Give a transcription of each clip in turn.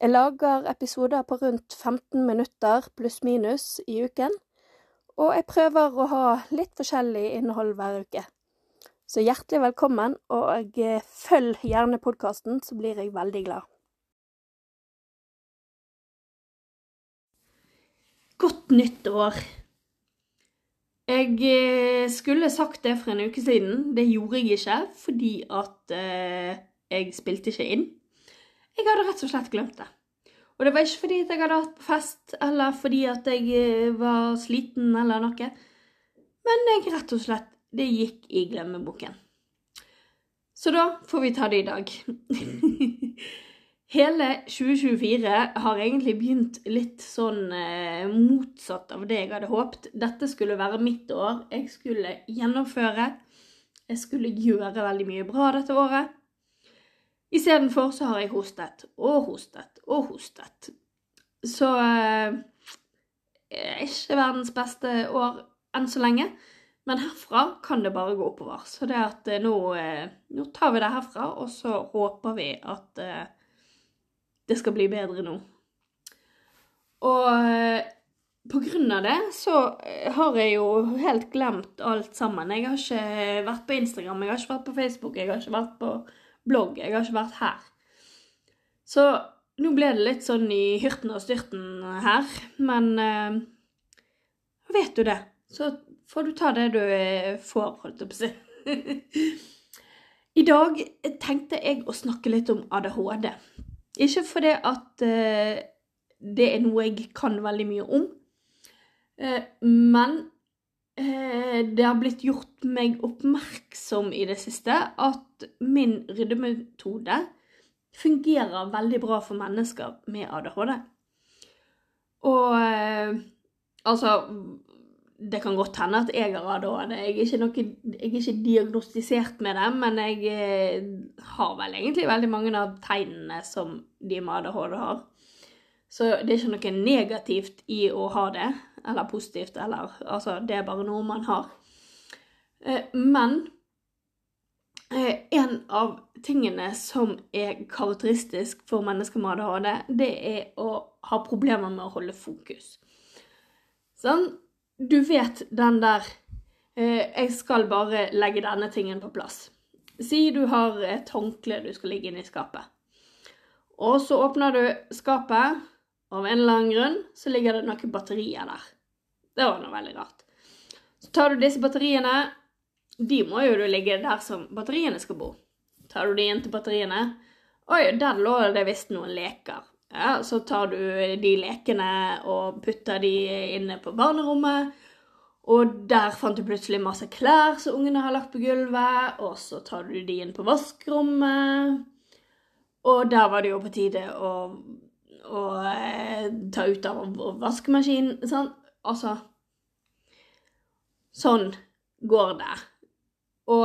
Jeg lager episoder på rundt 15 minutter pluss-minus i uken, og jeg prøver å ha litt forskjellig innhold hver uke. Så hjertelig velkommen, og eh, følg gjerne podkasten, så blir jeg veldig glad. Godt nytt år. Jeg eh, skulle sagt det for en uke siden. Det gjorde jeg ikke, fordi at eh, jeg spilte ikke inn. Jeg hadde rett og slett glemt det. Og det var ikke fordi at jeg hadde hatt på fest, eller fordi at jeg eh, var sliten eller noe. Men jeg rett og slett det gikk i glemmeboken. Så da får vi ta det i dag. Hele 2024 har egentlig begynt litt sånn eh, motsatt av det jeg hadde håpet. Dette skulle være mitt år. Jeg skulle gjennomføre. Jeg skulle gjøre veldig mye bra dette året. Istedenfor så har jeg hostet og hostet og hostet. Så eh, ikke verdens beste år enn så lenge. Men herfra kan det bare gå oppover. Så det at eh, nå, eh, nå tar vi det herfra, og så håper vi at eh, det skal bli bedre nå. Og på grunn av det så har jeg jo helt glemt alt sammen. Jeg har ikke vært på Instagram, jeg har ikke vært på Facebook, jeg har ikke vært på blogg, jeg har ikke vært her. Så nå ble det litt sånn i hyrten og styrten her, men vet du det, så får du ta det du eh, får, holdt jeg på å si. I dag tenkte jeg å snakke litt om ADHD. Ikke fordi at uh, det er noe jeg kan veldig mye om, uh, men det har blitt gjort meg oppmerksom i det siste at min ryddemetode fungerer veldig bra for mennesker med ADHD. Og altså det kan godt hende at jeg har ADHD. Jeg er ikke, noe, jeg er ikke diagnostisert med det, men jeg eh, har vel egentlig veldig mange av tegnene som de med ADHD har. Så det er ikke noe negativt i å ha det, eller positivt, eller Altså, det er bare noe man har. Eh, men eh, en av tingene som er karakteristisk for mennesker med ADHD, det er å ha problemer med å holde fokus. Sånn? Du vet den der eh, Jeg skal bare legge denne tingen på plass. Si du har et håndkle du skal ligge inni skapet. Og så åpner du skapet. Av en eller annen grunn så ligger det noen batterier der. Det var noe veldig rart. Så tar du disse batteriene. De må jo ligge der som batteriene skal bo. Tar du de inn til batteriene Oi, der lå det visst noen leker. Ja, så tar du de lekene og putter de inne på barnerommet. Og der fant du plutselig masse klær som ungene har lagt på gulvet. Og så tar du de inn på vaskerommet. Og der var det jo på tide å, å eh, ta ut av vaskemaskinen. Sånn. Altså Sånn går det. Og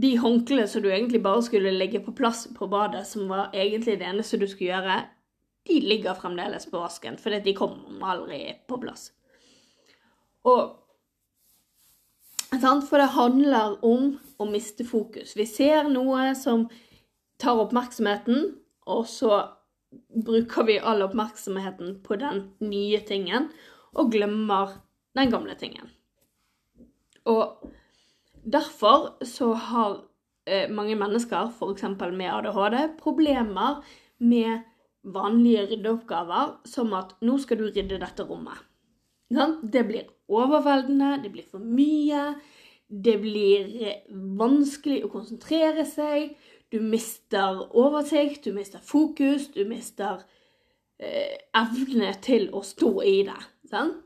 de håndklærne som du egentlig bare skulle legge på plass på badet, som var egentlig det eneste du skulle gjøre, de ligger fremdeles på vasken, fordi de kommer aldri på plass. Og For det handler om å miste fokus. Vi ser noe som tar oppmerksomheten, og så bruker vi all oppmerksomheten på den nye tingen, og glemmer den gamle tingen. Og Derfor så har eh, mange mennesker, f.eks. med ADHD, problemer med vanlige ryddeoppgaver, som at 'nå skal du rydde dette rommet'. Det blir overveldende, det blir for mye. Det blir eh, vanskelig å konsentrere seg. Du mister oversikt, du mister fokus, du mister eh, evne til å stå i det. Sant?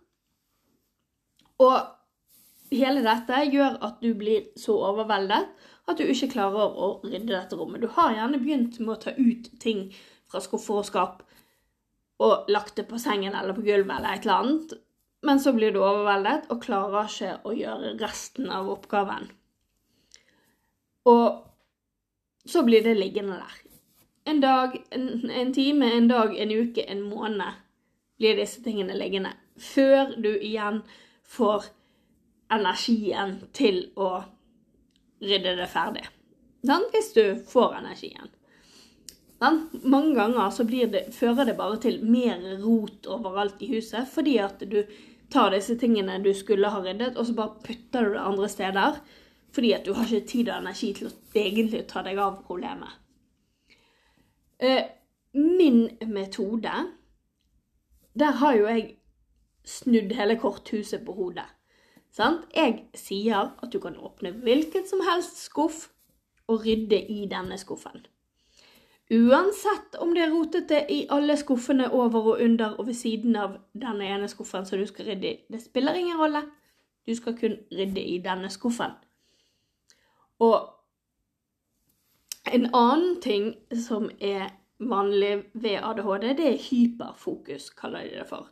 Og hele dette gjør at du blir så overveldet at du ikke klarer å rydde dette rommet. Du har gjerne begynt med å ta ut ting fra skuffer og skap og lagt det på sengen eller på gulvet eller et eller annet, men så blir du overveldet og klarer ikke å gjøre resten av oppgaven. Og så blir det liggende der. En dag, en, en time, en dag, en uke, en måned blir disse tingene liggende. Før du igjen får energien til å rydde det ferdig. Hvis du får energien. Mange ganger så det, fører det bare til mer rot overalt i huset, fordi at du tar disse tingene du skulle ha ryddet, og så bare putter du det andre steder. Fordi at du har ikke tid og energi til å egentlig ta deg av problemet. Eh, min metode Der har jo jeg snudd hele korthuset på hodet. Sant? Jeg sier at du kan åpne hvilken som helst skuff og rydde i denne skuffen. Uansett om det er rotete i alle skuffene over og under og ved siden av denne ene skuffen som du skal rydde i. Det spiller ingen rolle. Du skal kun rydde i denne skuffen. Og en annen ting som er vanlig ved ADHD, det er hyperfokus, kaller de det for.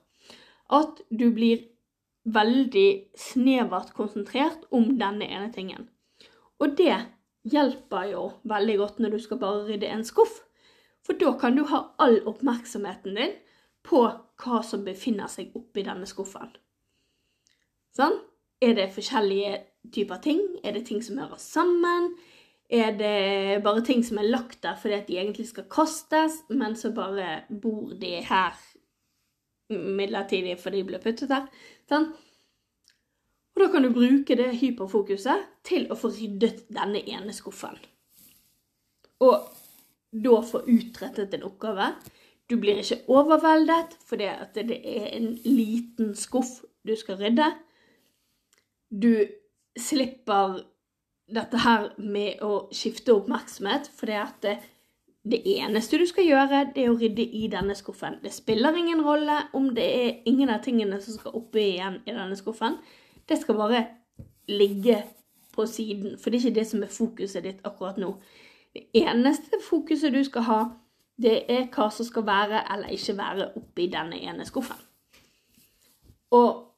At du blir veldig snevert konsentrert om denne ene tingen. Og det hjelper jo veldig godt når du skal bare rydde en skuff. For da kan du ha all oppmerksomheten din på hva som befinner seg oppi denne skuffen. Sånn? Er det forskjellige typer ting? Er det ting som hører sammen? Er det bare ting som er lagt der fordi at de egentlig skal kastes, men så bare bor de her midlertidig fordi de ble puttet her? Sånn? Og da kan du bruke det hyperfokuset til å få ryddet denne ene skuffen. Og da få utrettet en oppgave. Du blir ikke overveldet fordi at det er en liten skuff du skal rydde. Du slipper dette her med å skifte oppmerksomhet, fordi at det, det eneste du skal gjøre, det er å rydde i denne skuffen. Det spiller ingen rolle om det er ingen av tingene som skal oppi igjen i denne skuffen. Det skal bare ligge på siden, for det er ikke det som er fokuset ditt akkurat nå. Det eneste fokuset du skal ha, det er hva som skal være eller ikke være oppi denne ene skuffen. Og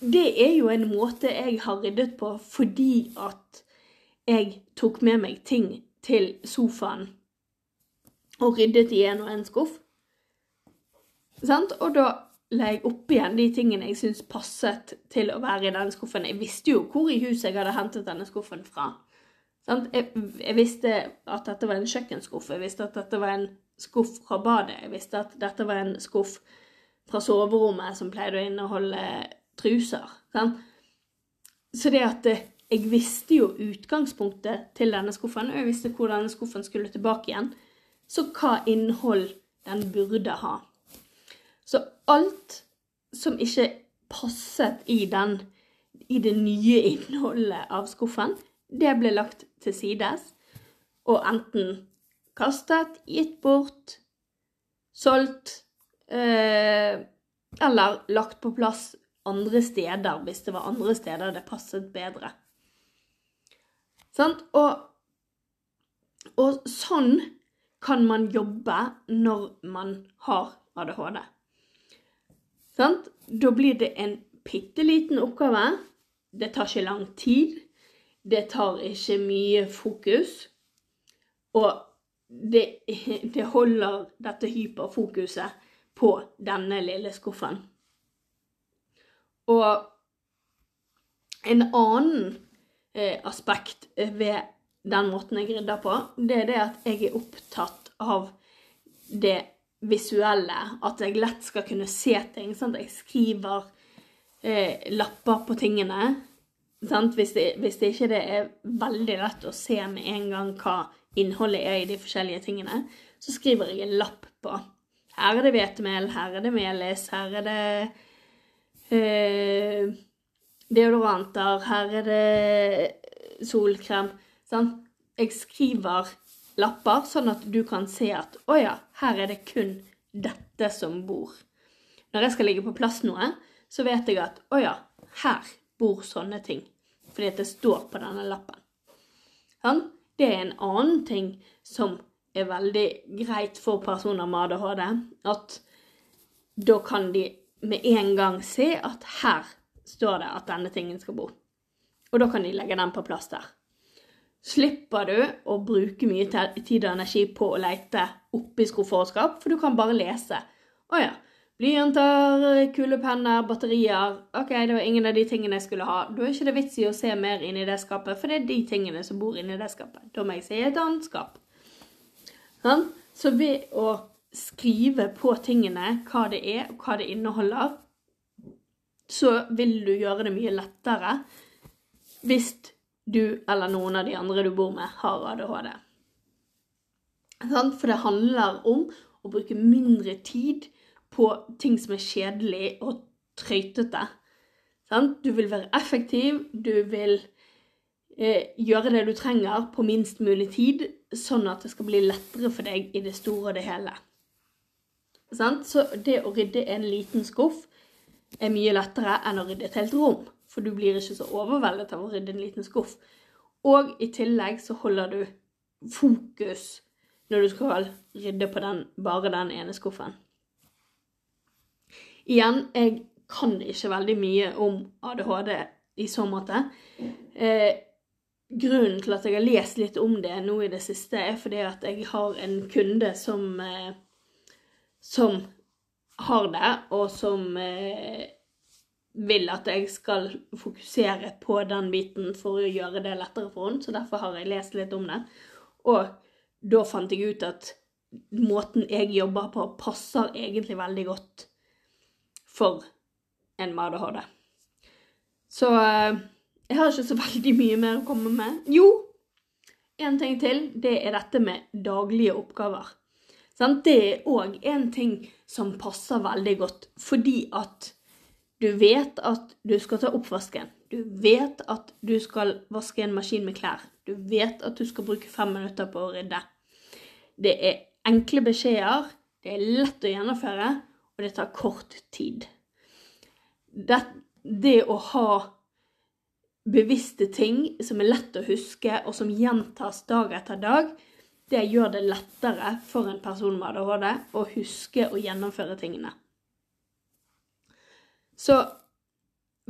det er jo en måte jeg har ryddet på fordi at jeg tok med meg ting til sofaen og ryddet i en og en skuff. Sant? Og da la jeg opp igjen de tingene jeg syntes passet til å være i denne skuffen. Jeg visste jo hvor i huset jeg hadde hentet denne skuffen fra. Jeg, jeg, visste at dette var en kjøkkenskuff, jeg visste at dette var en skuff fra badet, jeg visste at dette var en skuff fra soverommet som pleide å inneholde truser. Sant? Så det at jeg visste jo utgangspunktet til denne skuffen, og jeg visste hvor denne skuffen skulle tilbake igjen, så hva innhold den burde ha. Så alt som ikke passet i, den, i det nye innholdet av skuffen, det ble lagt til sides og enten kastet, gitt bort, solgt eh, eller lagt på plass andre steder hvis det var andre steder det passet bedre. Sant? Og, og sånn kan man jobbe når man har ADHD. Sant? Da blir det en bitte liten oppgave. Det tar ikke lang tid. Det tar ikke mye fokus. Og det, det holder dette hyperfokuset på denne lille skuffen. Og en annen eh, aspekt ved den måten jeg rydder på, det er det at jeg er opptatt av det visuelle. At jeg lett skal kunne se ting. Sant? Jeg skriver eh, lapper på tingene. Hvis det, hvis, det, ikke det er veldig lett å se med en gang hva innholdet er i de forskjellige tingene, så skriver jeg en lapp på. Her er det hvetemel, her er det melis, her er det eh, deodoranter, her er det solkrem. Sant? Jeg skriver lapper, sånn at du kan se at å ja, her er det kun dette som bor. Når jeg skal ligge på plass noe, så vet jeg at å ja, her bor sånne ting. Fordi at det står på denne lappen. Sånn? Det er en annen ting som er veldig greit for personer med ADHD. At da kan de med en gang se at her står det at denne tingen skal bo. Og da kan de legge den på plass der. Slipper du å bruke mye tid og energi på å lete oppi skuffer for du kan bare lese. Å ja. Blyanter, kulepenner, batterier. OK, det var ingen av de tingene jeg skulle ha. Da er ikke det vits i å se mer inni det skapet, for det er de tingene som bor inni det skapet. Da må jeg se et annet skap. Sånn? Så ved å skrive på tingene hva det er, og hva det inneholder, så vil du gjøre det mye lettere hvis du eller noen av de andre du bor med, har ADHD. For det handler om å bruke mindre tid på ting som er kjedelig og trøytete. Du vil være effektiv, du vil eh, gjøre det du trenger på minst mulig tid, sånn at det skal bli lettere for deg i det store og det hele. Så det å rydde en liten skuff er mye lettere enn å rydde et helt rom. For du blir ikke så overveldet av å rydde en liten skuff. Og i tillegg så holder du fokus når du skal rydde på den, bare den ene skuffen. Igjen, jeg kan ikke veldig mye om ADHD i så måte. Eh, grunnen til at jeg har lest litt om det nå i det siste, er fordi at jeg har en kunde som, eh, som har det, og som eh, vil at jeg skal fokusere på den biten for å gjøre det lettere for henne, så derfor har jeg lest litt om det. Og da fant jeg ut at måten jeg jobber på, passer egentlig veldig godt for en med ADHD. Så eh, jeg har ikke så veldig mye mer å komme med. Jo, en ting til. Det er dette med daglige oppgaver. Det er òg en ting som passer veldig godt, fordi at du vet at du skal ta oppvasken. Du vet at du skal vaske en maskin med klær. Du vet at du skal bruke fem minutter på å rydde. Det er enkle beskjeder, det er lett å gjennomføre, og det tar kort tid. Det, det å ha bevisste ting som er lett å huske, og som gjentas dag etter dag, det gjør det lettere for en person med ADHD å huske og gjennomføre tingene. Så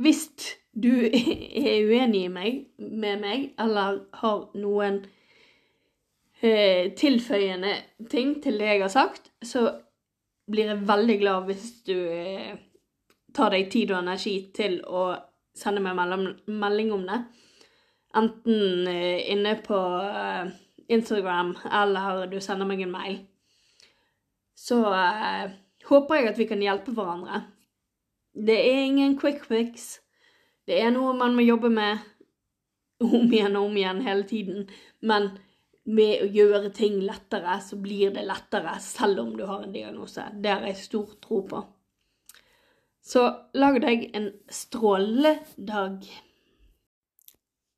hvis du er uenig meg, med meg, eller har noen eh, tilføyende ting til det jeg har sagt, så blir jeg veldig glad hvis du eh, tar deg tid og energi til å sende meg melding om det. Enten eh, inne på eh, Instagram, eller du sender meg en mail. Så eh, håper jeg at vi kan hjelpe hverandre. Det er ingen quick fix. Det er noe man må jobbe med om igjen og om igjen hele tiden. Men med å gjøre ting lettere, så blir det lettere selv om du har en diagnose. Det har jeg stor tro på. Så lag deg en strålende dag.